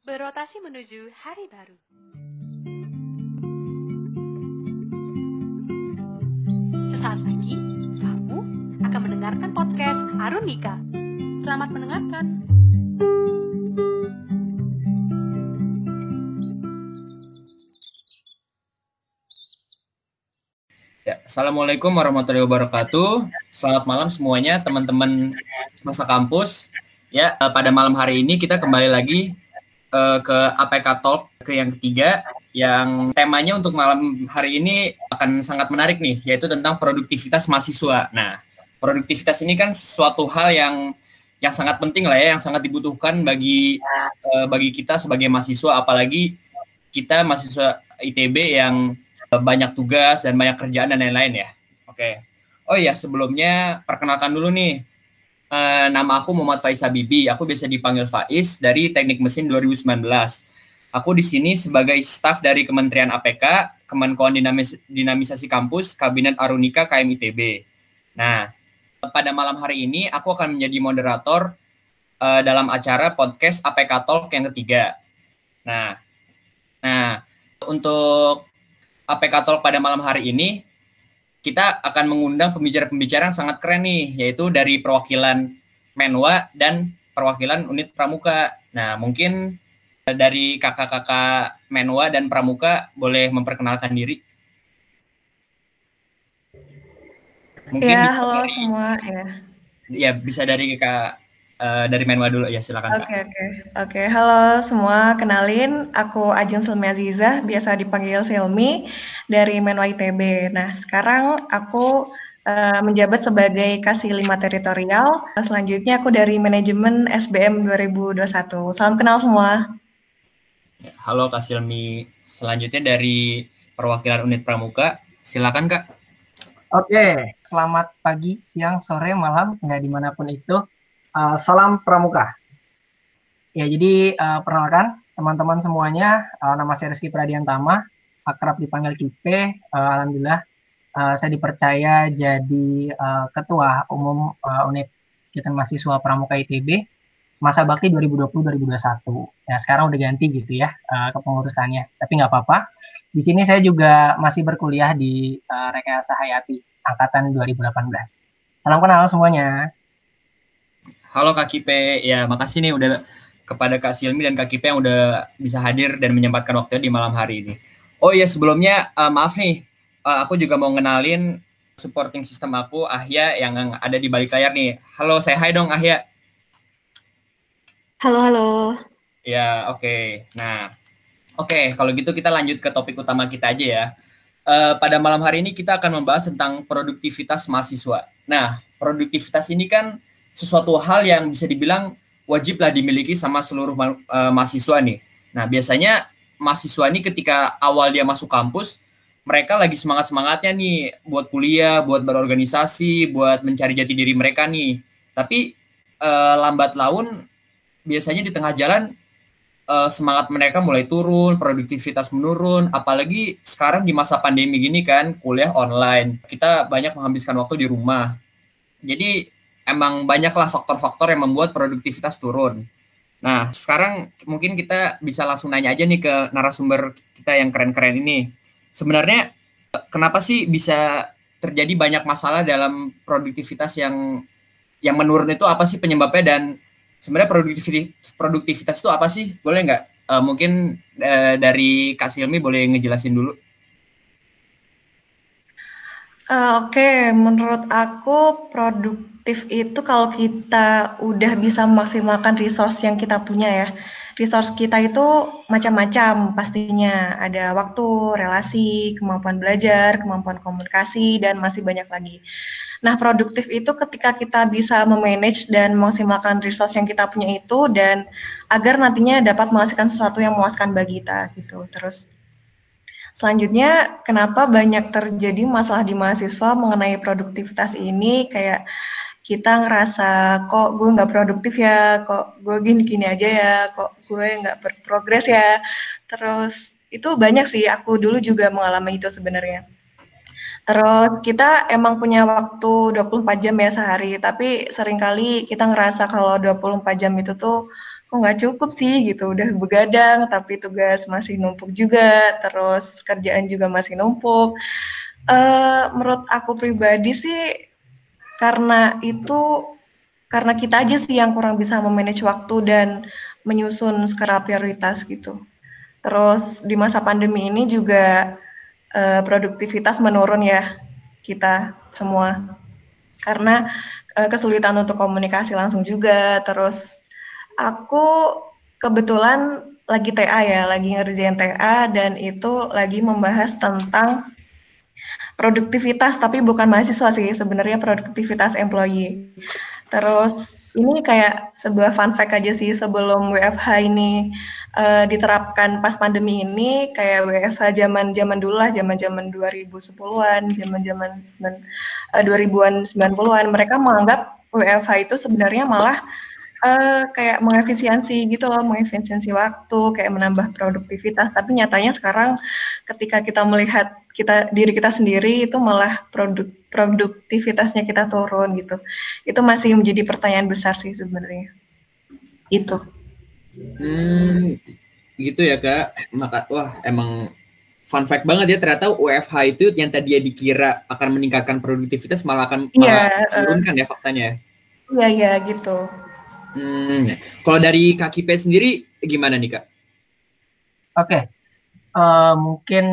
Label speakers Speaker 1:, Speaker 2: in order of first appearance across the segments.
Speaker 1: berotasi menuju hari baru. Sesaat lagi, kamu akan mendengarkan podcast Arunika. Selamat mendengarkan.
Speaker 2: Ya, Assalamualaikum warahmatullahi wabarakatuh. Selamat malam semuanya teman-teman masa kampus. Ya, eh, pada malam hari ini kita kembali lagi eh, ke APK Talk ke yang ketiga yang temanya untuk malam hari ini akan sangat menarik nih, yaitu tentang produktivitas mahasiswa. Nah, produktivitas ini kan suatu hal yang yang sangat penting lah ya, yang sangat dibutuhkan bagi eh, bagi kita sebagai mahasiswa, apalagi kita mahasiswa ITB yang banyak tugas dan banyak kerjaan dan lain-lain ya. Oke. Oh iya, sebelumnya perkenalkan dulu nih. Eh, nama aku Muhammad Faiz Habibi. Aku biasa dipanggil Faiz dari Teknik Mesin 2019. Aku di sini sebagai staf dari Kementerian APK, Kemenkoan Dinamis Dinamisasi Kampus, Kabinet Arunika KMITB. Nah, pada malam hari ini aku akan menjadi moderator eh, dalam acara podcast APK Talk yang ketiga. Nah, nah untuk APK Talk pada malam hari ini kita akan mengundang pembicara-pembicara yang sangat keren nih, yaitu dari perwakilan Menwa dan perwakilan unit Pramuka. Nah, mungkin dari kakak-kakak Menwa dan Pramuka boleh memperkenalkan diri.
Speaker 3: Mungkin ya, halo dari, semua ya.
Speaker 2: Ya, bisa dari Kak uh, dari Menwa dulu ya, silakan
Speaker 3: Oke, okay, oke. Okay. Oke, okay. halo semua. Kenalin, aku Ajeng Silmi Aziza, biasa dipanggil Silmi dari Menwa ITB. Nah, sekarang aku uh, menjabat sebagai Kasih Lima Teritorial. Selanjutnya aku dari Manajemen SBM 2021. Salam kenal semua.
Speaker 2: Ya, halo Kak Silmi. Selanjutnya dari perwakilan unit Pramuka. Silakan Kak.
Speaker 4: Oke, selamat pagi, siang, sore, malam, nggak di mana pun itu. Uh, salam Pramuka. Ya, jadi uh, perkenalkan teman-teman semuanya, uh, nama saya Rizky Pradiantama, akrab dipanggil Kipe. Uh, Alhamdulillah, uh, saya dipercaya jadi uh, ketua umum uh, unit kita mahasiswa Pramuka ITB masa bakti 2020-2021. Ya sekarang udah ganti gitu ya uh, kepengurusannya. Tapi nggak apa-apa. Di sini saya juga masih berkuliah di uh, Rekayasa Hayati angkatan 2018. Salam kenal semuanya.
Speaker 2: Halo Kak Kipe, ya makasih nih udah kepada Kak Silmi dan Kak Kipe yang udah bisa hadir dan menyempatkan waktunya di malam hari ini. Oh iya sebelumnya uh, maaf nih, uh, aku juga mau ngenalin supporting system aku Ahya yang ada di balik layar nih. Halo, saya hai dong Ahya.
Speaker 5: Halo, halo.
Speaker 2: Ya, oke. Okay. Nah, oke, okay, kalau gitu kita lanjut ke topik utama kita aja ya. Uh, pada malam hari ini kita akan membahas tentang produktivitas mahasiswa. Nah, produktivitas ini kan sesuatu hal yang bisa dibilang wajiblah dimiliki sama seluruh uh, mahasiswa nih. Nah, biasanya mahasiswa ini ketika awal dia masuk kampus, mereka lagi semangat-semangatnya nih buat kuliah, buat berorganisasi, buat mencari jati diri mereka nih. Tapi uh, lambat laun biasanya di tengah jalan uh, semangat mereka mulai turun, produktivitas menurun, apalagi sekarang di masa pandemi gini kan, kuliah online. Kita banyak menghabiskan waktu di rumah. Jadi emang banyaklah faktor-faktor yang membuat produktivitas turun. Nah, sekarang mungkin kita bisa langsung nanya aja nih ke narasumber kita yang keren-keren ini. Sebenarnya kenapa sih bisa terjadi banyak masalah dalam produktivitas yang yang menurun itu apa sih penyebabnya dan sebenarnya produktivitas produktivitas itu apa sih? Boleh nggak? Uh, mungkin uh, dari Kak Silmi boleh ngejelasin dulu.
Speaker 3: Uh, Oke, okay. menurut aku produktif itu kalau kita udah bisa memaksimalkan resource yang kita punya ya. Resource kita itu macam-macam pastinya. Ada waktu, relasi, kemampuan belajar, kemampuan komunikasi, dan masih banyak lagi. Nah, produktif itu ketika kita bisa memanage dan memaksimalkan resource yang kita punya itu dan agar nantinya dapat menghasilkan sesuatu yang memuaskan bagi kita gitu. Terus selanjutnya kenapa banyak terjadi masalah di mahasiswa mengenai produktivitas ini kayak kita ngerasa kok gue nggak produktif ya, kok gue gini-gini aja ya, kok gue nggak berprogres ya. Terus itu banyak sih, aku dulu juga mengalami itu sebenarnya. Terus kita emang punya waktu 24 jam ya sehari, tapi sering kali kita ngerasa kalau 24 jam itu tuh kok nggak cukup sih gitu. Udah begadang tapi tugas masih numpuk juga. Terus kerjaan juga masih numpuk. Uh, menurut aku pribadi sih karena itu karena kita aja sih yang kurang bisa memanage waktu dan menyusun skala prioritas gitu. Terus di masa pandemi ini juga uh, produktivitas menurun ya kita semua. Karena uh, kesulitan untuk komunikasi langsung juga. Terus aku kebetulan lagi TA ya, lagi ngerjain TA dan itu lagi membahas tentang produktivitas tapi bukan mahasiswa sih sebenarnya produktivitas employee. Terus ini kayak sebuah fun fact aja sih sebelum WFH ini uh, diterapkan pas pandemi ini kayak WFH zaman zaman dulu lah zaman zaman 2010-an, zaman zaman uh, 2000-an 90-an mereka menganggap WFH itu sebenarnya malah uh, kayak mengefisiensi gitu loh, mengefisiensi waktu, kayak menambah produktivitas. Tapi nyatanya sekarang ketika kita melihat kita diri kita sendiri itu malah produk produktivitasnya kita turun gitu. Itu masih menjadi pertanyaan besar sih sebenarnya. Itu.
Speaker 2: Hmm, gitu ya kak. Maka wah emang fun fact banget ya ternyata UFH itu yang tadi dia dikira akan meningkatkan produktivitas malah akan malah yeah, menurunkan uh, ya faktanya.
Speaker 3: Iya iya gitu.
Speaker 2: Hmm, kalau dari kaki P sendiri gimana nih kak?
Speaker 4: Oke, okay. uh, eh, mungkin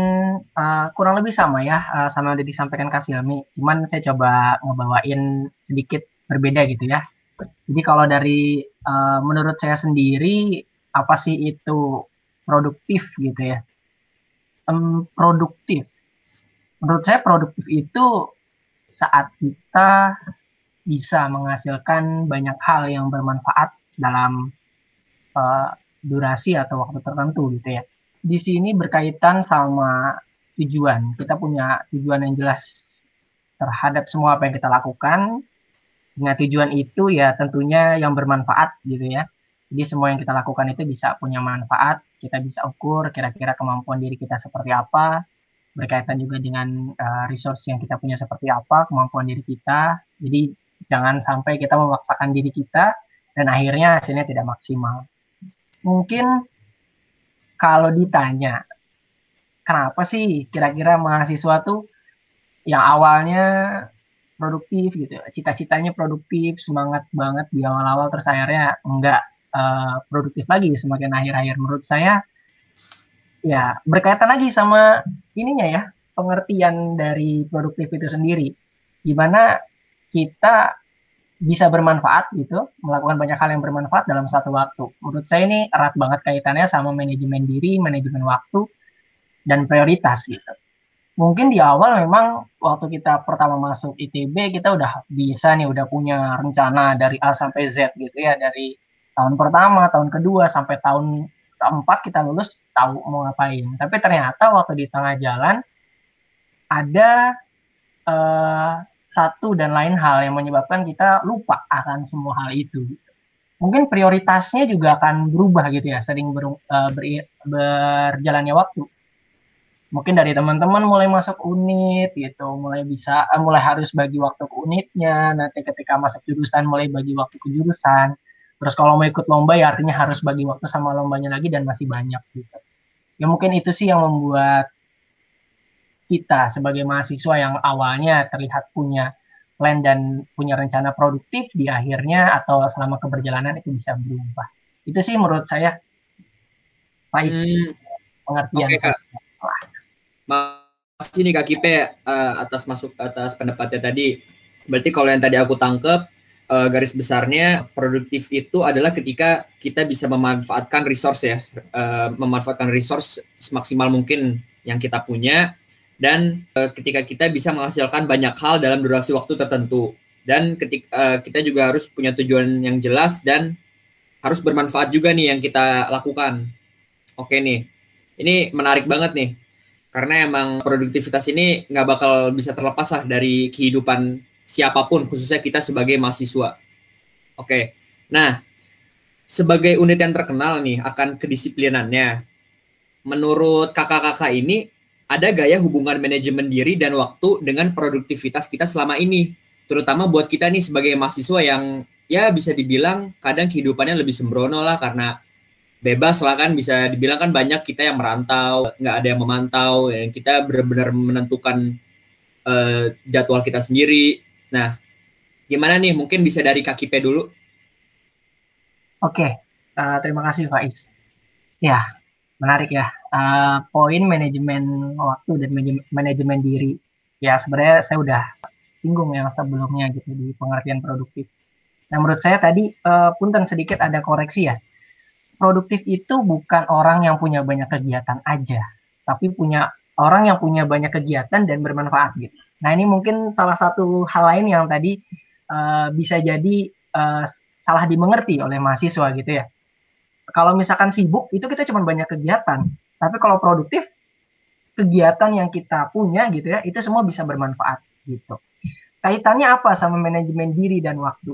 Speaker 4: uh, kurang lebih sama ya uh, sama yang disampaikan Kak Silmi. Cuman saya coba ngebawain sedikit berbeda gitu ya. Jadi kalau dari uh, menurut saya sendiri apa sih itu produktif gitu ya? Um, produktif. Menurut saya produktif itu saat kita bisa menghasilkan banyak hal yang bermanfaat dalam uh, durasi atau waktu tertentu gitu ya. Di sini berkaitan sama tujuan. Kita punya tujuan yang jelas terhadap semua apa yang kita lakukan. Dengan tujuan itu ya tentunya yang bermanfaat gitu ya. Jadi semua yang kita lakukan itu bisa punya manfaat, kita bisa ukur kira-kira kemampuan diri kita seperti apa, berkaitan juga dengan uh, resource yang kita punya seperti apa, kemampuan diri kita. Jadi Jangan sampai kita memaksakan diri kita dan akhirnya hasilnya tidak maksimal. Mungkin kalau ditanya, kenapa sih kira-kira mahasiswa tuh yang awalnya produktif gitu, cita-citanya produktif, semangat banget di awal-awal terus akhirnya enggak uh, produktif lagi semakin akhir-akhir menurut saya ya berkaitan lagi sama ininya ya pengertian dari produktif itu sendiri gimana kita bisa bermanfaat gitu, melakukan banyak hal yang bermanfaat dalam satu waktu. Menurut saya ini erat banget kaitannya sama manajemen diri, manajemen waktu, dan prioritas gitu. Mungkin di awal memang waktu kita pertama masuk ITB kita udah bisa nih, udah punya rencana dari A sampai Z gitu ya, dari tahun pertama, tahun kedua, sampai tahun keempat kita lulus tahu mau ngapain. Tapi ternyata waktu di tengah jalan ada uh, satu dan lain hal yang menyebabkan kita lupa akan semua hal itu. Mungkin prioritasnya juga akan berubah gitu ya, sering ber, uh, ber, berjalannya waktu. Mungkin dari teman-teman mulai masuk unit gitu, mulai bisa, uh, mulai harus bagi waktu ke unitnya. Nanti ketika masuk jurusan mulai bagi waktu ke jurusan. Terus kalau mau ikut lomba ya artinya harus bagi waktu sama lombanya lagi dan masih banyak gitu. Ya mungkin itu sih yang membuat kita sebagai mahasiswa yang awalnya terlihat punya plan dan punya rencana produktif di akhirnya atau selama keberjalanan itu bisa berubah. Itu sih menurut saya Faiz hmm. pengertian okay, Kak.
Speaker 2: Masih nih Kak Kipe uh, atas masuk atas pendapatnya tadi. Berarti kalau yang tadi aku tangkep uh, garis besarnya produktif itu adalah ketika kita bisa memanfaatkan resource ya, uh, memanfaatkan resource semaksimal mungkin yang kita punya dan uh, ketika kita bisa menghasilkan banyak hal dalam durasi waktu tertentu dan ketika uh, eh, kita juga harus punya tujuan yang jelas dan harus bermanfaat juga nih yang kita lakukan. Oke nih, ini menarik banget nih karena emang produktivitas ini nggak bakal bisa terlepas lah dari kehidupan siapa pun khususnya kita sebagai mahasiswa. Oke, nah sebagai unit yang terkenal nih akan kedisiplinannya, menurut kakak-kakak ini ada gaya hubungan manajemen diri dan waktu dengan produktivitas kita selama ini. Terutama buat kita nih sebagai mahasiswa yang ya bisa dibilang kadang kehidupannya lebih sembrono lah karena bebas lah kan bisa dibilang kan banyak kita yang merantau nggak ada yang memantau dan kita benar-benar menentukan uh, jadwal kita sendiri. Nah gimana nih? Mungkin bisa dari kaki P dulu.
Speaker 4: Oke uh, terima kasih Faiz. Ya menarik ya uh, poin manajemen waktu dan manajemen diri ya sebenarnya saya udah singgung yang sebelumnya gitu di pengertian produktif nah menurut saya tadi uh, punten sedikit ada koreksi ya produktif itu bukan orang yang punya banyak kegiatan aja, tapi punya orang yang punya banyak kegiatan dan bermanfaat gitu. Nah ini mungkin salah satu hal lain yang tadi uh, bisa jadi uh, salah dimengerti oleh mahasiswa gitu ya. Kalau misalkan sibuk itu kita cuma banyak kegiatan, tapi kalau produktif kegiatan yang kita punya gitu ya itu semua bisa bermanfaat gitu. Kaitannya apa sama manajemen diri dan waktu?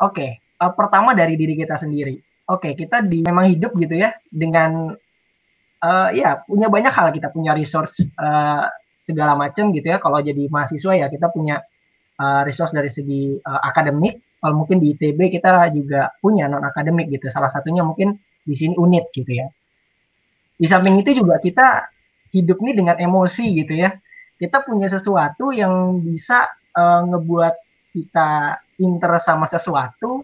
Speaker 4: Oke, uh, pertama dari diri kita sendiri. Oke okay, kita di memang hidup gitu ya dengan uh, ya punya banyak hal. Kita punya resource uh, segala macam gitu ya. Kalau jadi mahasiswa ya kita punya uh, resource dari segi uh, akademik. Kalau mungkin di ITB kita juga punya non akademik gitu. Salah satunya mungkin di sini unit gitu ya di samping itu juga kita hidup nih dengan emosi gitu ya kita punya sesuatu yang bisa uh, ngebuat kita interest sama sesuatu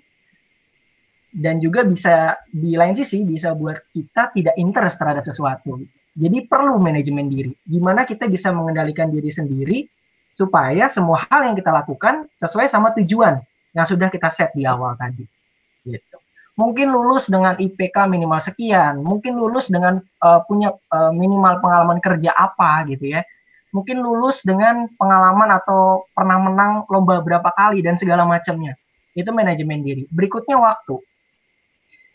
Speaker 4: dan juga bisa di lain sisi bisa buat kita tidak interest terhadap sesuatu. Jadi perlu manajemen diri. Gimana kita bisa mengendalikan diri sendiri supaya semua hal yang kita lakukan sesuai sama tujuan yang sudah kita set di awal tadi. Gitu. Mungkin lulus dengan IPK minimal sekian, mungkin lulus dengan uh, punya uh, minimal pengalaman kerja apa gitu ya. Mungkin lulus dengan pengalaman atau pernah menang lomba berapa kali dan segala macamnya. Itu manajemen diri. Berikutnya waktu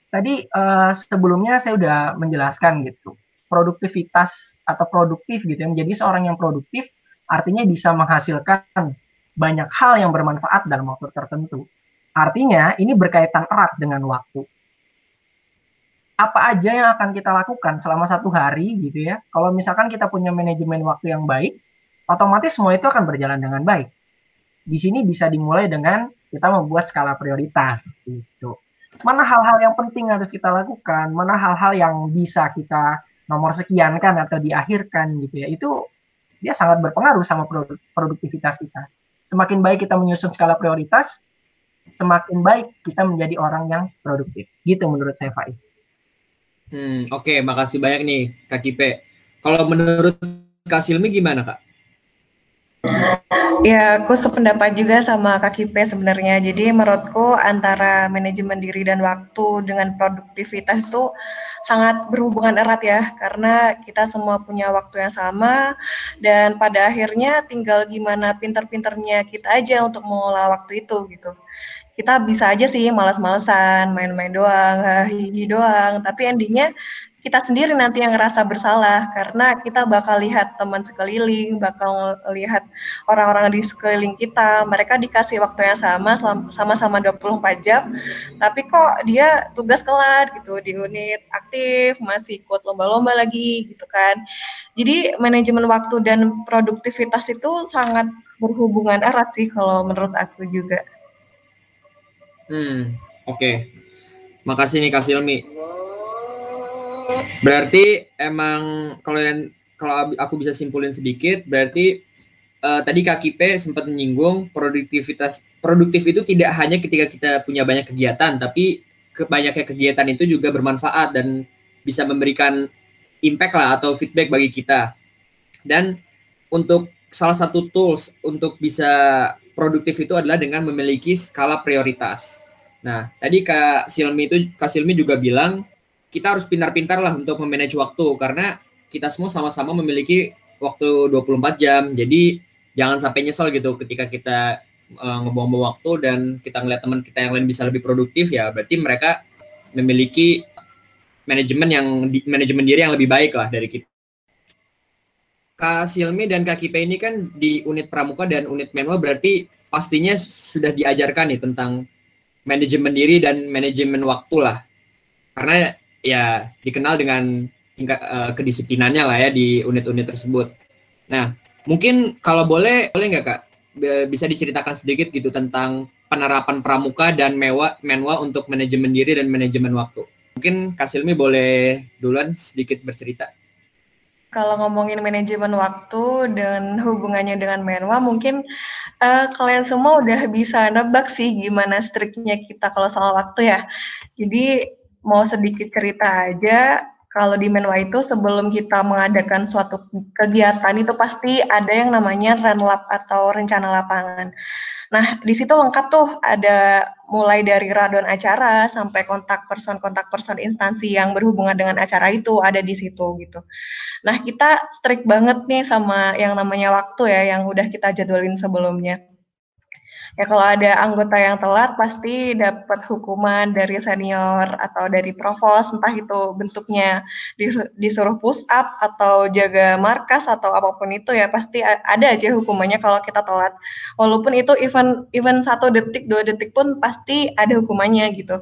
Speaker 4: tadi uh, sebelumnya saya udah menjelaskan gitu produktivitas atau produktif gitu ya menjadi seorang yang produktif artinya bisa menghasilkan banyak hal yang bermanfaat dalam waktu tertentu artinya ini berkaitan erat dengan waktu. Apa aja yang akan kita lakukan selama satu hari gitu ya? Kalau misalkan kita punya manajemen waktu yang baik otomatis semua itu akan berjalan dengan baik. Di sini bisa dimulai dengan kita membuat skala prioritas gitu. Mana hal-hal yang penting harus kita lakukan, mana hal-hal yang bisa kita nomor sekian kan atau diakhirkan gitu ya. Itu dia sangat berpengaruh sama produktivitas kita. Semakin baik kita menyusun skala prioritas, semakin baik kita menjadi orang yang produktif. Gitu menurut saya Faiz.
Speaker 2: Hmm, oke, okay, makasih banyak nih Kak Kipe. Kalau menurut Kak Silmi gimana Kak?
Speaker 3: Ya, aku sependapat juga sama Kak Kipe sebenarnya. Jadi menurutku antara manajemen diri dan waktu dengan produktivitas itu sangat berhubungan erat ya, karena kita semua punya waktu yang sama dan pada akhirnya tinggal gimana pinter-pinternya kita aja untuk mengolah waktu itu gitu. Kita bisa aja sih malas-malesan, main-main doang, hihi doang, tapi endingnya kita sendiri nanti yang ngerasa bersalah karena kita bakal lihat teman sekeliling, bakal lihat orang-orang di sekeliling kita, mereka dikasih waktu yang sama sama-sama 24 jam, tapi kok dia tugas kelar gitu di unit aktif, masih ikut lomba-lomba lagi gitu kan. Jadi manajemen waktu dan produktivitas itu sangat berhubungan erat sih kalau menurut aku juga.
Speaker 2: Hmm, oke. Okay. Makasih nih Kak Silmi. Berarti emang kalau yang kalau aku bisa simpulin sedikit, berarti uh, tadi Kak Kipe sempat menyinggung produktivitas produktif itu tidak hanya ketika kita punya banyak kegiatan, tapi kebanyaknya kegiatan itu juga bermanfaat dan bisa memberikan impact lah atau feedback bagi kita. Dan untuk salah satu tools untuk bisa produktif itu adalah dengan memiliki skala prioritas. Nah, tadi Kak Silmi itu Kak Silmi juga bilang kita harus pintar-pintar lah untuk memanage waktu karena kita semua sama-sama memiliki waktu 24 jam. Jadi jangan sampai nyesel gitu ketika kita uh, ngebuang-buang waktu dan kita ngeliat teman kita yang lain bisa lebih produktif ya berarti mereka memiliki manajemen yang manajemen diri yang lebih baik lah dari kita. Kak Silmi dan Kak Kipe ini kan di unit pramuka dan unit manual berarti pastinya sudah diajarkan nih tentang manajemen diri dan manajemen waktu lah. Karena ya dikenal dengan tingkat uh, kedisiplinannya lah ya di unit-unit tersebut. Nah, mungkin kalau boleh boleh nggak kak bisa diceritakan sedikit gitu tentang penerapan pramuka dan mewa menwa untuk manajemen diri dan manajemen waktu. Mungkin Kasilmi boleh duluan sedikit bercerita.
Speaker 3: Kalau ngomongin manajemen waktu dan hubungannya dengan menwa, mungkin uh, kalian semua udah bisa nebak sih gimana striknya kita kalau soal waktu ya. Jadi mau sedikit cerita aja, kalau di menwa itu sebelum kita mengadakan suatu kegiatan itu pasti ada yang namanya renlap atau rencana lapangan. Nah, di situ lengkap tuh ada mulai dari radon acara sampai kontak person kontak person instansi yang berhubungan dengan acara itu ada di situ gitu. Nah, kita strict banget nih sama yang namanya waktu ya yang udah kita jadwalin sebelumnya ya kalau ada anggota yang telat pasti dapat hukuman dari senior atau dari provos entah itu bentuknya disuruh push up atau jaga markas atau apa pun itu ya pasti ada aja hukumannya kalau kita telat walaupun itu event event satu detik dua detik pun pasti ada hukumannya gitu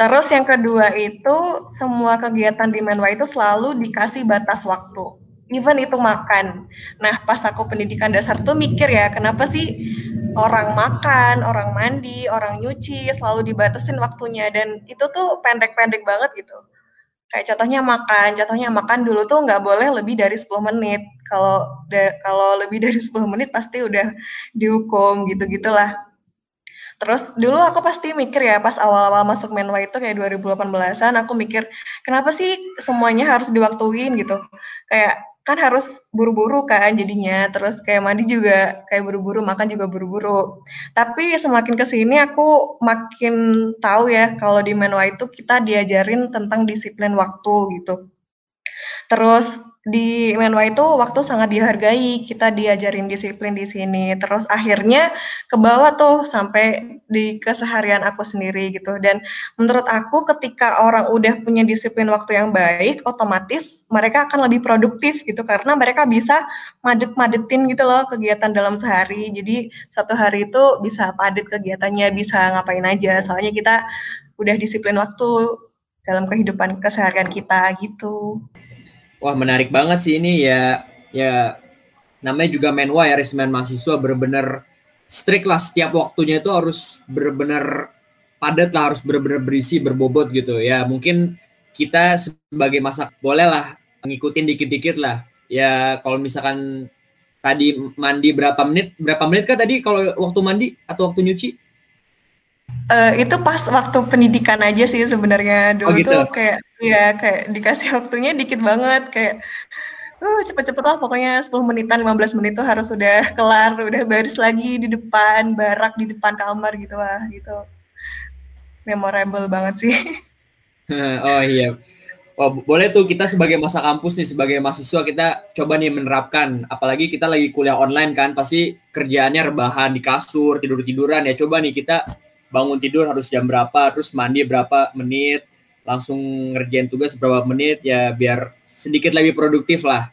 Speaker 3: Terus yang kedua itu semua kegiatan di Menwa itu selalu dikasih batas waktu. Even itu makan. Nah, pas aku pendidikan dasar tuh mikir ya, kenapa sih orang makan, orang mandi, orang nyuci selalu dibatasin waktunya dan itu tuh pendek-pendek banget gitu. Kayak contohnya makan, contohnya makan dulu tuh nggak boleh lebih dari 10 menit. Kalau kalau lebih dari 10 menit pasti udah dihukum gitu-gitulah. Terus dulu aku pasti mikir ya pas awal-awal masuk Menwa itu kayak 2018-an aku mikir kenapa sih semuanya harus diwaktuin gitu. Kayak kan harus buru-buru kan jadinya. Terus kayak mandi juga kayak buru-buru makan juga buru-buru. Tapi semakin ke sini aku makin tahu ya kalau di Menwa itu kita diajarin tentang disiplin waktu gitu. Terus di Menwa itu waktu sangat dihargai, kita diajarin disiplin di sini. Terus akhirnya ke bawah tuh sampai di keseharian aku sendiri gitu. Dan menurut aku ketika orang udah punya disiplin waktu yang baik, otomatis mereka akan lebih produktif gitu karena mereka bisa madet-madetin gitu loh kegiatan dalam sehari. Jadi satu hari itu bisa padat kegiatannya, bisa ngapain aja. Soalnya kita udah disiplin waktu dalam kehidupan keseharian kita gitu.
Speaker 2: Wah menarik banget sih ini ya. Ya namanya juga menwa ya resmen mahasiswa bener-bener strict lah setiap waktunya itu harus bener-bener padat lah harus bener-bener berisi berbobot gitu. Ya mungkin kita sebagai masak boleh lah ngikutin dikit-dikit lah. Ya kalau misalkan tadi mandi berapa menit berapa menit kan tadi kalau waktu mandi atau waktu nyuci
Speaker 3: Uh, itu pas waktu pendidikan aja sih sebenarnya. Dulu oh, gitu? tuh kayak ya kayak dikasih waktunya dikit banget kayak uh, cepet-cepet lah pokoknya 10 menitan 15 menit tuh harus udah kelar udah baris lagi di depan barak di depan kamar gitu lah gitu. Memorable banget sih.
Speaker 2: Oh iya. Oh, boleh tuh kita sebagai masa kampus nih sebagai mahasiswa kita coba nih menerapkan. Apalagi kita lagi kuliah online kan pasti kerjaannya rebahan di kasur tidur tiduran ya. Coba nih kita bangun tidur harus jam berapa, terus mandi berapa menit, langsung ngerjain tugas berapa menit ya biar sedikit lebih produktif lah.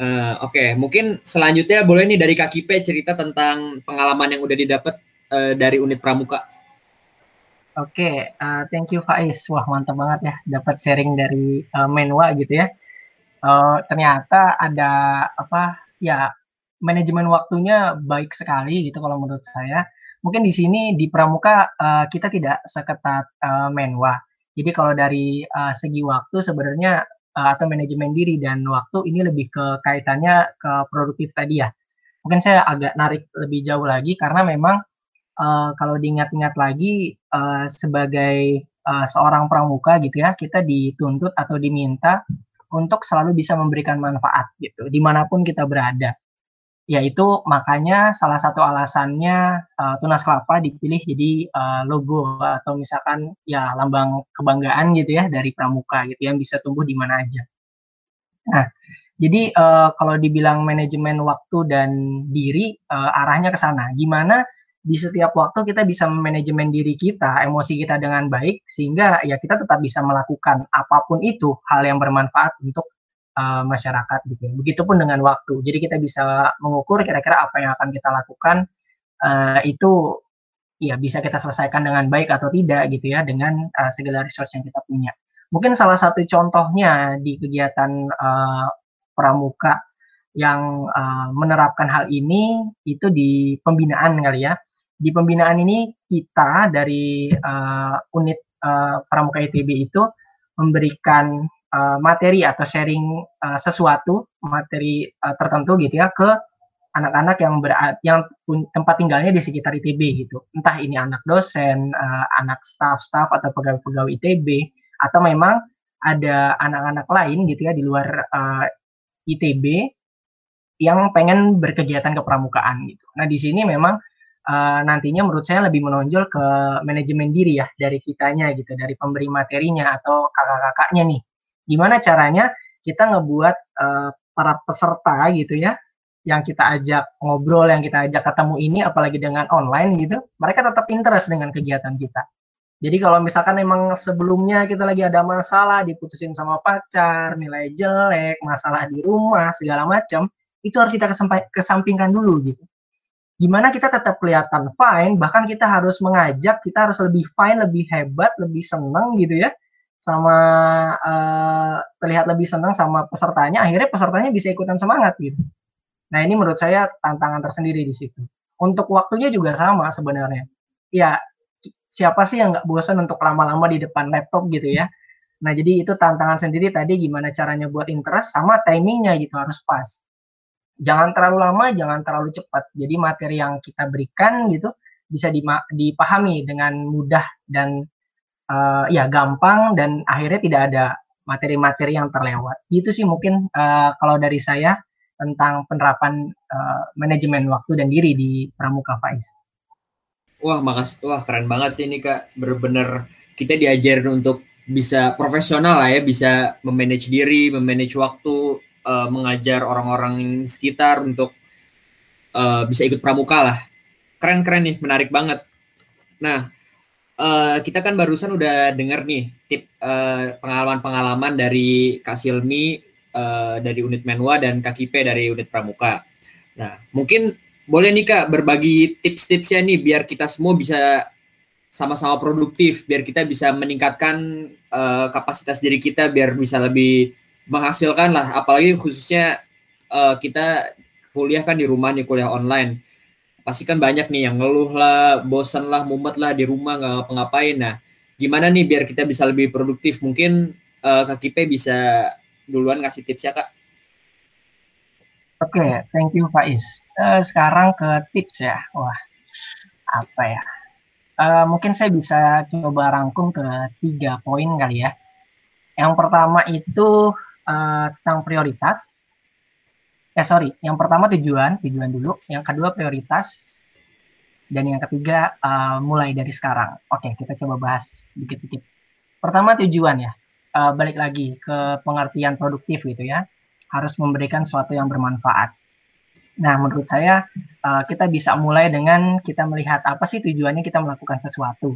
Speaker 2: Uh, Oke, okay. mungkin selanjutnya boleh nih dari Kak Kipe cerita tentang pengalaman yang udah didapat uh, dari unit pramuka.
Speaker 4: Oke, okay, uh, thank you Faiz. Wah mantap banget ya dapat sharing dari uh, Menwa gitu ya. Uh, ternyata ada apa ya manajemen waktunya baik sekali gitu kalau menurut saya mungkin di sini di pramuka uh, kita tidak seketat uh, menwa. Jadi kalau dari uh, segi waktu sebenarnya uh, atau manajemen diri dan waktu ini lebih ke kaitannya ke produktif tadi ya. Mungkin saya agak narik lebih jauh lagi karena memang uh, kalau diingat-ingat lagi uh, sebagai uh, seorang pramuka gitu ya, kita dituntut atau diminta untuk selalu bisa memberikan manfaat gitu di mana pun kita berada yaitu makanya salah satu alasannya uh, tunas kelapa dipilih jadi uh, logo atau misalkan ya lambang kebanggaan gitu ya dari pramuka gitu yang bisa tumbuh di mana aja. Nah, jadi uh, kalau dibilang manajemen waktu dan diri uh, arahnya ke sana. Gimana di setiap waktu kita bisa manajemen diri kita, emosi kita dengan baik sehingga ya kita tetap bisa melakukan apa pun itu hal yang bermanfaat untuk uh, masyarakat gitu ya. Begitupun dengan waktu. Jadi kita bisa mengukur kira-kira apa yang akan kita lakukan uh, itu ya bisa kita selesaikan dengan baik atau tidak gitu ya dengan uh, segala resource yang kita punya. Mungkin salah satu contohnya di kegiatan uh, pramuka yang uh, menerapkan hal ini itu di pembinaan kali ya. Di pembinaan ini kita dari uh, unit uh, Pramuka ITB itu memberikan uh, materi atau sharing uh, sesuatu materi uh, tertentu gitu ya ke anak-anak yang berat yang tempat tinggalnya di sekitar ITB gitu. Entah ini anak dosen, uh, anak staff-staff atau pegawai-pegawai ITB atau memang ada anak-anak lain gitu ya di luar uh, ITB yang pengen berkegiatan kepramukaan gitu. Nah di sini memang uh, nantinya menurut saya lebih menonjol ke manajemen diri ya dari kitanya gitu, dari pemberi materinya atau kakak-kakaknya nih. Gimana caranya kita ngebuat uh, para peserta gitu ya yang kita ajak ngobrol, yang kita ajak ketemu ini, apalagi dengan online gitu, mereka tetap interest dengan kegiatan kita. Jadi kalau misalkan emang sebelumnya kita lagi ada masalah, diputusin sama pacar, nilai jelek, masalah di rumah, segala macam, itu harus kita kesampingkan dulu gitu. Gimana kita tetap kelihatan fine, bahkan kita harus mengajak, kita harus lebih fine, lebih hebat, lebih seneng gitu ya, sama uh, terlihat lebih senang sama pesertanya, akhirnya pesertanya bisa ikutan semangat gitu. Nah ini menurut saya tantangan tersendiri di situ. Untuk waktunya juga sama sebenarnya. Ya siapa sih yang nggak bosan untuk lama-lama di depan laptop gitu ya. Nah, jadi itu tantangan sendiri tadi gimana caranya buat interest sama timingnya gitu harus pas. Jangan terlalu lama, jangan terlalu cepat. Jadi materi yang kita berikan gitu bisa dipahami dengan mudah dan uh, ya gampang dan akhirnya tidak ada materi-materi yang terlewat. Itu sih mungkin uh, kalau dari saya tentang penerapan uh, manajemen waktu dan diri di Pramuka Faiz.
Speaker 2: Wah, makasih. Wah, keren banget sih ini Kak. Bener-bener kita diajarin untuk bisa profesional lah ya, bisa memanage diri, memanage waktu, uh, mengajar orang-orang sekitar untuk uh, bisa ikut pramuka lah. Keren-keren nih, menarik banget. Nah, uh, kita kan barusan udah denger nih tip pengalaman-pengalaman dari Kak Silmi uh, dari unit Menwa dan Kak Kipe dari unit pramuka. Nah, mungkin boleh nih Kak berbagi tips-tipsnya nih biar kita semua bisa sama-sama produktif, biar kita bisa meningkatkan uh, kapasitas diri kita, biar bisa lebih menghasilkan lah, apalagi khususnya uh, kita kuliah kan di rumah nih, kuliah online. Pasti kan banyak nih yang ngeluh lah, bosan lah, mumet lah di rumah nggak ngapa-ngapain. Nah, gimana nih biar kita bisa lebih produktif? Mungkin uh, Kak Kipe bisa duluan ngasih tips ya Kak.
Speaker 4: Oke, okay, thank you Faiz. Uh, sekarang ke tips ya. Wah, apa ya? Uh, mungkin saya bisa coba rangkum ke tiga poin kali ya. Yang pertama itu uh, tentang prioritas. Eh sorry, yang pertama tujuan, tujuan dulu. Yang kedua prioritas. Dan yang ketiga uh, mulai dari sekarang. Oke, kita coba bahas dikit-dikit. Pertama tujuan ya. Uh, balik lagi ke pengertian produktif gitu ya harus memberikan sesuatu yang bermanfaat. Nah, menurut saya uh, kita bisa mulai dengan kita melihat apa sih tujuannya kita melakukan sesuatu.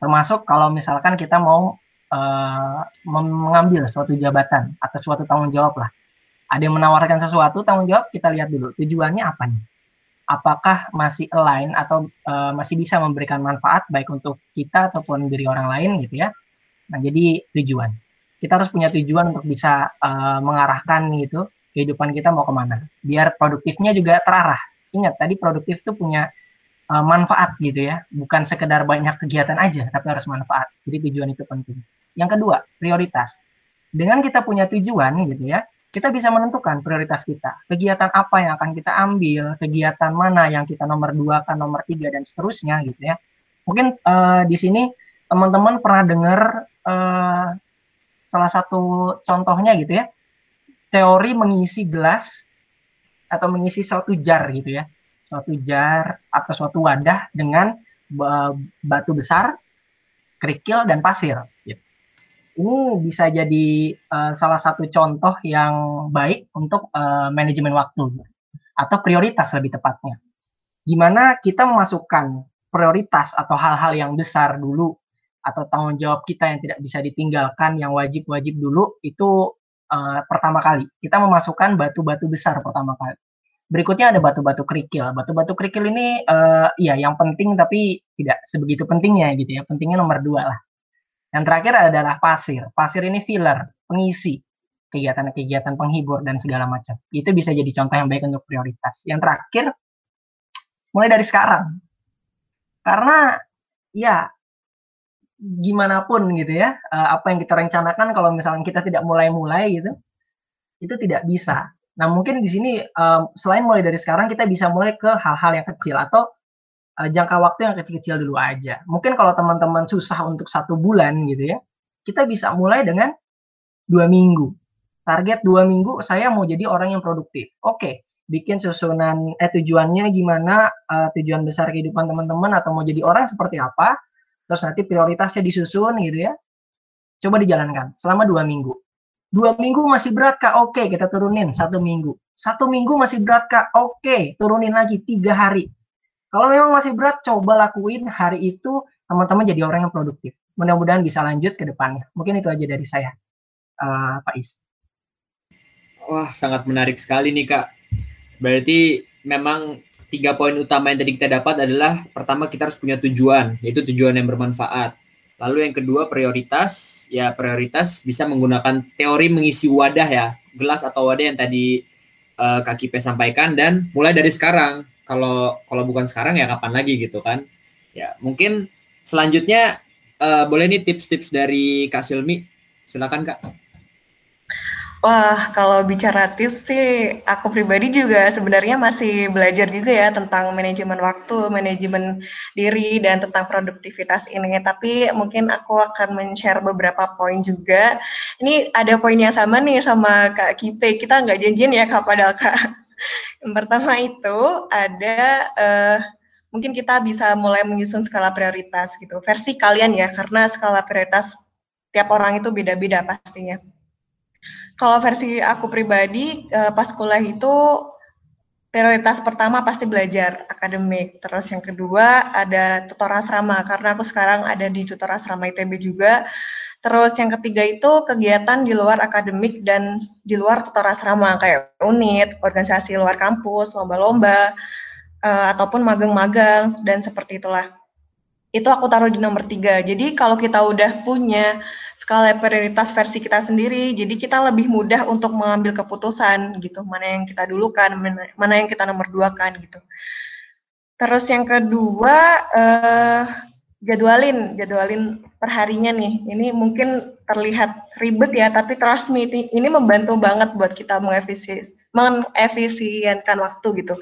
Speaker 4: Termasuk kalau misalkan kita mau uh, mengambil suatu jabatan atau suatu tanggung jawab lah. Ada yang menawarkan sesuatu tanggung jawab kita lihat dulu. Tujuannya apa nih. Apakah masih align atau uh, masih bisa memberikan manfaat baik untuk kita ataupun diri orang lain gitu ya. Nah, jadi tujuan. Kita harus punya tujuan untuk bisa uh, mengarahkan gitu kehidupan kita mau ke mana. Biar produktifnya juga terarah. Ingat tadi produktif itu punya uh, manfaat gitu ya. Bukan sekedar banyak kegiatan aja tapi harus manfaat. Jadi tujuan itu penting. Yang kedua prioritas. Dengan kita punya tujuan gitu ya kita bisa menentukan prioritas kita. Kegiatan apa yang akan kita ambil kegiatan mana yang kita nomor dua kan nomor tiga dan seterusnya gitu ya. Mungkin uh, di sini teman-teman pernah dengar uh, salah satu contohnya gitu ya. Teori mengisi gelas atau mengisi suatu jar gitu ya. Suatu jar atau suatu wadah dengan batu besar kerikil dan pasir gitu. Ini bisa jadi uh, salah satu contoh yang baik untuk uh, manajemen waktu atau prioritas lebih tepatnya. Gimana kita memasukkan prioritas atau hal-hal yang besar dulu atau tanggung jawab kita yang tidak bisa ditinggalkan yang wajib-wajib dulu itu uh, pertama kali. Kita memasukkan batu-batu besar pertama kali. Berikutnya ada batu-batu kerikil. Batu-batu kerikil ini uh, ya yang penting tapi tidak sebegitu pentingnya gitu ya. Pentingnya nomor dua lah yang terakhir adalah pasir. Pasir ini filler pengisi kegiatan-kegiatan penghibur dan segala macam. Itu bisa jadi contoh yang baik untuk prioritas. Yang terakhir mulai dari sekarang. Karena ya gimana pun gitu ya, uh, apa yang kita rencanakan kalau misalnya kita tidak mulai-mulai gitu, itu tidak bisa. Nah mungkin di sini um, selain mulai dari sekarang kita bisa mulai ke hal-hal yang kecil atau uh, jangka waktu yang kecil-kecil dulu aja. Mungkin kalau teman-teman susah untuk satu bulan gitu ya, kita bisa mulai dengan dua minggu. Target dua minggu saya mau jadi orang yang produktif. Oke, bikin susunan eh tujuannya gimana, uh, tujuan besar kehidupan teman-teman atau mau jadi orang seperti apa terus nanti prioritasnya disusun gitu ya. Coba dijalankan selama dua minggu. Dua minggu masih berat kak, oke kita turunin satu minggu. Satu minggu masih berat kak, oke turunin lagi tiga hari. Kalau memang masih berat, coba lakuin hari itu teman-teman jadi orang yang produktif. Mudah-mudahan bisa lanjut ke depannya. Mungkin itu aja dari saya, uh, Pak Is.
Speaker 2: Wah, sangat menarik sekali nih kak. Berarti memang tiga poin utama yang tadi kita dapat adalah pertama kita harus punya tujuan, yaitu tujuan yang bermanfaat. Lalu yang kedua prioritas, ya prioritas bisa menggunakan teori mengisi wadah ya, gelas atau wadah yang tadi uh, Kak Kipe sampaikan dan mulai dari sekarang. Kalau kalau bukan sekarang ya kapan lagi gitu kan? Ya mungkin selanjutnya uh, boleh nih tips-tips dari Kak Silmi, silakan Kak.
Speaker 3: Wah, kalau bicara tips sih, aku pribadi juga sebenarnya masih belajar juga ya tentang manajemen waktu, manajemen diri, dan tentang produktivitas ini. Tapi mungkin aku akan men-share beberapa poin juga. Ini ada poin yang sama nih sama Kak Kipe. Kita nggak janjian ya Kak Padahal Kak. Yang pertama itu ada uh, mungkin kita bisa mulai menyusun skala prioritas gitu. Versi kalian ya, karena skala prioritas tiap orang itu beda-beda pastinya. Kalau versi aku pribadi uh, pas kuliah itu prioritas pertama pasti belajar akademik. Terus yang kedua ada tutor asrama karena aku sekarang ada di tutor asrama ITB juga. Terus yang ketiga itu kegiatan di luar akademik dan di luar tutor asrama kayak unit, organisasi luar kampus, lomba-lomba, uh, ataupun magang-magang dan seperti itulah. Itu aku taruh di nomor tiga. Jadi kalau kita udah punya skala prioritas versi kita sendiri. Jadi kita lebih mudah untuk mengambil keputusan gitu, mana yang kita dulukan, mana, yang kita nomor dua kan gitu. Terus yang kedua uh, jadwalin, jadwalin perharinya nih. Ini mungkin terlihat ribet ya, tapi trust me ini membantu banget buat kita mengefisienkan waktu gitu.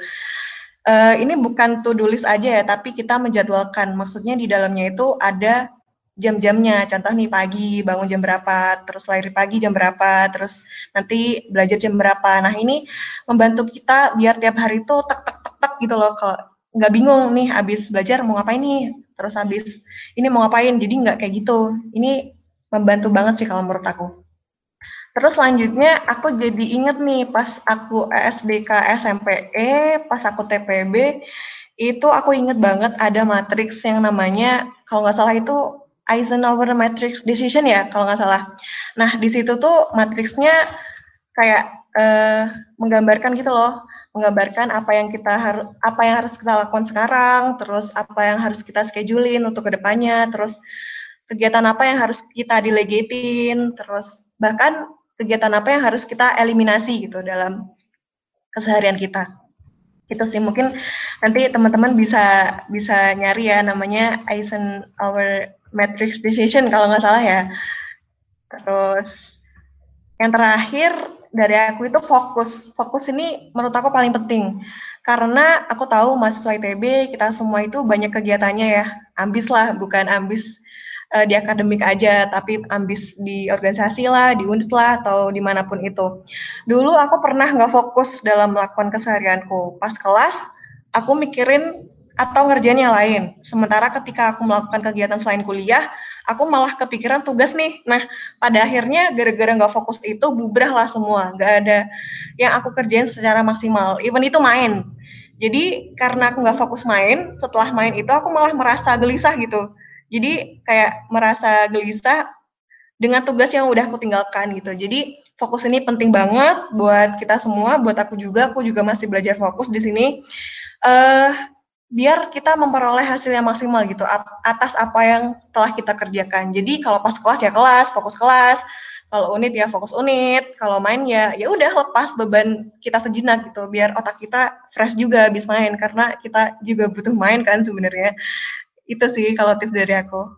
Speaker 3: Uh, ini bukan to do list aja ya, tapi kita menjadwalkan. Maksudnya di dalamnya itu ada jam-jamnya. Contoh nih pagi bangun jam berapa, terus lahir pagi jam berapa, terus nanti belajar jam berapa. Nah ini membantu kita biar tiap hari itu tek tek tek tek gitu loh. Kalau nggak bingung nih habis belajar mau ngapain nih, terus habis ini mau ngapain. Jadi nggak kayak gitu. Ini membantu banget sih kalau menurut aku. Terus selanjutnya aku jadi inget nih pas aku SBK SMPE, pas aku TPB, itu aku inget banget ada matriks yang namanya kalau nggak salah itu Eisenhower matrix decision ya kalau nggak salah. Nah di situ tuh matriksnya kayak uh, menggambarkan gitu loh, menggambarkan apa yang kita harus apa yang harus kita lakukan sekarang, terus apa yang harus kita schedulein untuk ke depannya, terus kegiatan apa yang harus kita delegatin, terus bahkan kegiatan apa yang harus kita eliminasi gitu dalam keseharian kita. Itu sih mungkin nanti teman-teman bisa bisa nyari ya namanya Eisenhower matrix decision kalau nggak salah ya. Terus yang terakhir dari aku itu fokus. Fokus ini menurut aku paling penting. Karena aku tahu mahasiswa ITB kita semua itu banyak kegiatannya ya. Ambis lah, bukan ambis uh, di akademik aja, tapi ambis di organisasi lah, di unit lah, atau di mana pun itu. Dulu aku pernah nggak fokus dalam melakukan keseharianku. Pas kelas, aku mikirin atau ngerjain yang lain. Sementara ketika aku melakukan kegiatan selain kuliah, aku malah kepikiran tugas nih. Nah, pada akhirnya gara-gara nggak fokus itu bubrah lah semua. Nggak ada yang aku kerjain secara maksimal. Even itu main. Jadi karena aku nggak fokus main, setelah main itu aku malah merasa gelisah gitu. Jadi kayak merasa gelisah dengan tugas yang udah aku tinggalkan gitu. Jadi fokus ini penting banget buat kita semua, buat aku juga. Aku juga masih belajar fokus di sini. Uh, biar kita memperoleh hasil yang maksimal gitu atas apa yang telah kita kerjakan. Jadi kalau pas kelas ya kelas, fokus kelas. Kalau unit ya fokus unit. Kalau main ya ya udah lepas beban kita sejenak gitu biar otak kita fresh juga habis main karena kita juga butuh main kan sebenarnya. Itu sih kalau tips dari aku.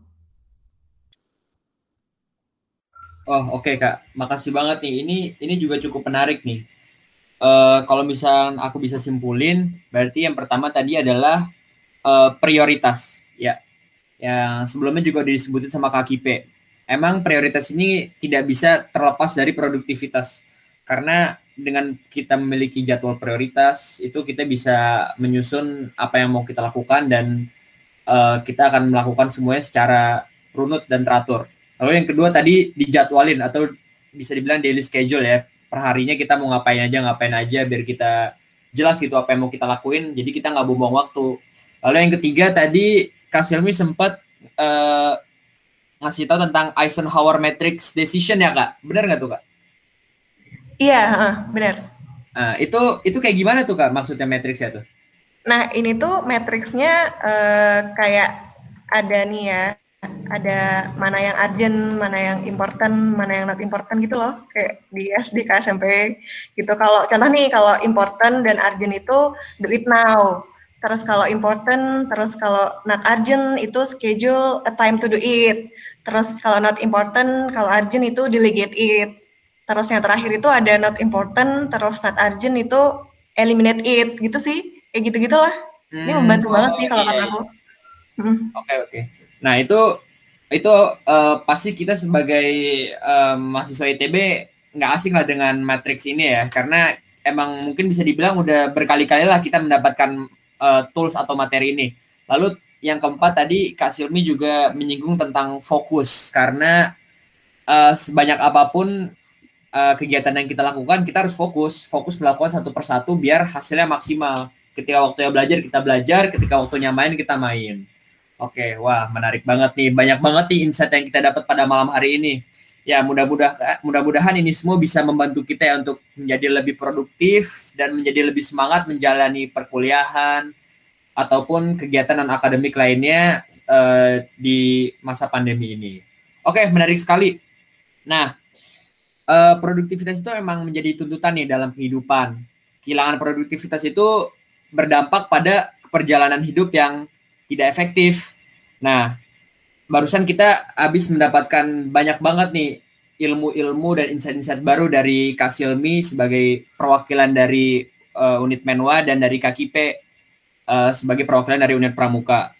Speaker 2: Oh oke okay, kak, makasih banget nih. Ini ini juga cukup menarik nih. Uh, kalau misal aku bisa simpulin, berarti yang pertama tadi adalah uh, prioritas ya. Yang sebelumnya juga disebutin sama Kak Kipe. Emang prioritas ini tidak bisa terlepas dari produktivitas. Karena dengan kita memiliki jadwal prioritas, itu kita bisa menyusun apa yang mau kita lakukan dan uh, kita akan melakukan semuanya secara runut dan teratur. Lalu yang kedua tadi dijadwalin atau bisa dibilang daily schedule ya. Perharinya kita mau ngapain aja, ngapain aja biar kita jelas gitu apa yang mau kita lakuin. Jadi kita nggak buang waktu. Lalu yang ketiga tadi Kak Silmi sempat uh, ngasih tahu tentang Eisenhower Matrix Decision ya kak, benar nggak tuh kak?
Speaker 3: Iya, benar.
Speaker 2: Nah, itu itu kayak gimana tuh kak maksudnya matrix ya tuh?
Speaker 3: Nah ini tuh matrixnya uh, kayak ada nih ya, ada mana yang urgent, mana yang important, mana yang not important gitu loh, kayak di SD, ke SMP gitu. Kalau contoh nih, kalau important dan urgent itu do it now. Terus kalau important, terus kalau not urgent itu schedule a time to do it. Terus kalau not important, kalau urgent itu delegate it. Terus yang terakhir itu ada not important, terus not urgent itu eliminate it gitu sih. Kayak gitu-gitu lah. Hmm, Ini membantu oh, banget sih kalau iya, kata iya. aku.
Speaker 2: Hmm. Oke hmm. oke. Okay, okay. Nah itu itu uh, pasti kita sebagai uh, mahasiswa ITB nggak asing lah dengan matrix ini ya karena emang mungkin bisa dibilang udah berkali-kali lah kita mendapatkan uh, tools atau materi ini. Lalu yang keempat tadi Kak Silmi juga menyinggung tentang fokus karena uh, sebanyak apa pun uh, kegiatan yang kita lakukan kita harus fokus, fokus melakukan satu persatu biar hasilnya maksimal. Ketika waktunya belajar kita belajar, ketika waktunya main kita main. Oke, wah menarik banget nih. Banyak banget nih insight yang kita dapat pada malam hari ini. Ya, mudah-mudahan mudah-mudahan ini semua bisa membantu kita ya untuk menjadi lebih produktif dan menjadi lebih semangat menjalani perkuliahan ataupun kegiatan non akademik lainnya uh, di masa pandemi ini. Oke, menarik sekali. Nah, uh, produktivitas itu memang menjadi tuntutan nih dalam kehidupan. Kehilangan produktivitas itu berdampak pada perjalanan hidup yang tidak efektif. Nah, barusan kita habis mendapatkan banyak banget nih ilmu-ilmu dan insight-insight baru dari Kak Silmi sebagai perwakilan dari uh, unit Menwa dan dari KKP uh, eh, sebagai perwakilan dari unit Pramuka.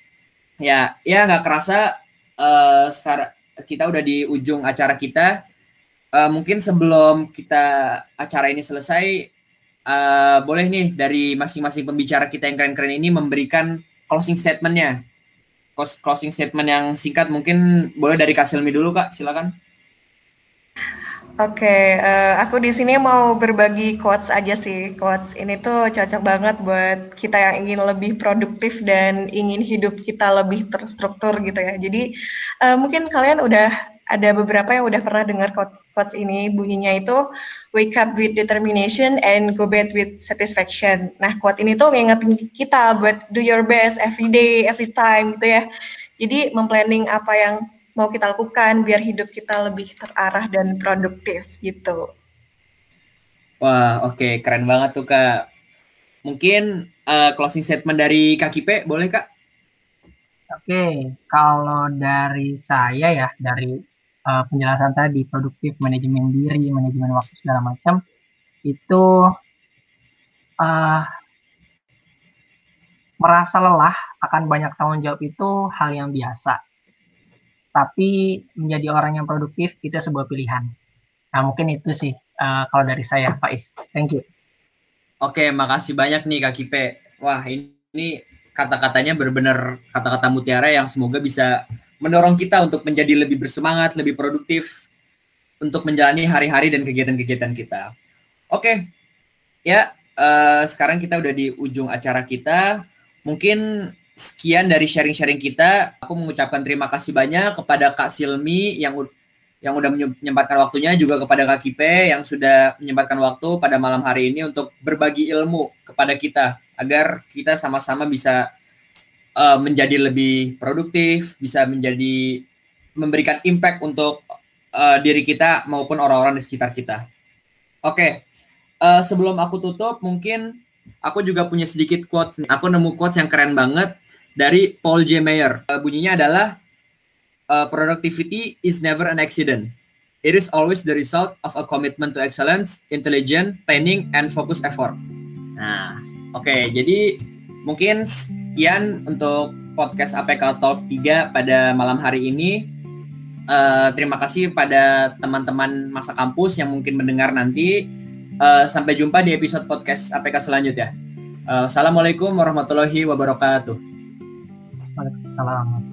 Speaker 2: Ya, ya nggak kerasa uh, sekarang kita udah di ujung acara kita. Uh, mungkin sebelum kita acara ini selesai, uh, boleh nih dari masing-masing pembicara kita yang keren-keren ini memberikan closing statementnya. Closing statement yang singkat mungkin boleh dari Kak Silmi dulu Kak, silakan.
Speaker 3: Oke, okay, uh, eh, aku di sini mau berbagi quotes aja sih. Quotes ini tuh cocok banget buat kita yang ingin lebih produktif dan ingin hidup kita lebih terstruktur gitu ya. Jadi uh, mungkin kalian udah ada beberapa yang udah pernah dengar quotes ini. Bunyinya itu wake up with determination and go bed with satisfaction. Nah, quote ini tuh ngingetin kita buat do your best every day, every time gitu ya. Jadi memplanning apa yang mau kita lakukan biar hidup kita lebih terarah dan produktif gitu.
Speaker 2: Wah, oke, okay. keren banget tuh Kak. Mungkin uh, closing statement dari Kak Kipe, boleh Kak?
Speaker 4: Oke, okay. kalau dari saya ya, dari uh, penjelasan tadi, produktif, manajemen diri, manajemen waktu segala macam, itu uh, merasa lelah akan banyak tanggung jawab itu hal yang biasa tapi menjadi orang yang produktif itu sebuah pilihan. Nah mungkin itu sih uh, kalau dari saya Is. Thank you.
Speaker 2: Oke, makasih banyak nih Kak Kipe. Wah ini kata-katanya benar-benar kata-kata mutiara yang semoga bisa mendorong kita untuk menjadi lebih bersemangat, lebih produktif untuk menjalani hari-hari dan kegiatan-kegiatan kita. Oke, ya uh, sekarang kita udah di ujung acara kita. Mungkin sekian dari sharing-sharing kita. Aku mengucapkan terima kasih banyak kepada Kak Silmi yang yang udah menyempatkan waktunya juga kepada Kak Kipe yang sudah menyempatkan waktu pada malam hari ini untuk berbagi ilmu kepada kita agar kita sama-sama bisa uh, menjadi lebih produktif, bisa menjadi memberikan impact untuk uh, diri kita maupun orang-orang di sekitar kita. Oke, okay. uh, sebelum aku tutup mungkin aku juga punya sedikit quotes. Aku nemu quotes yang keren banget dari Paul J. Mayer. Uh, bunyinya adalah uh, productivity is never an accident. It is always the result of a commitment to excellence, intelligent planning, and focus effort. Nah, oke, okay, jadi mungkin sekian untuk podcast APK Talk 3 pada malam hari ini. Uh, terima kasih pada teman-teman masa kampus yang mungkin mendengar nanti. Uh, sampai jumpa di episode podcast APK selanjutnya. Uh, Assalamualaikum warahmatullahi wabarakatuh.
Speaker 4: Waalaikumsalam.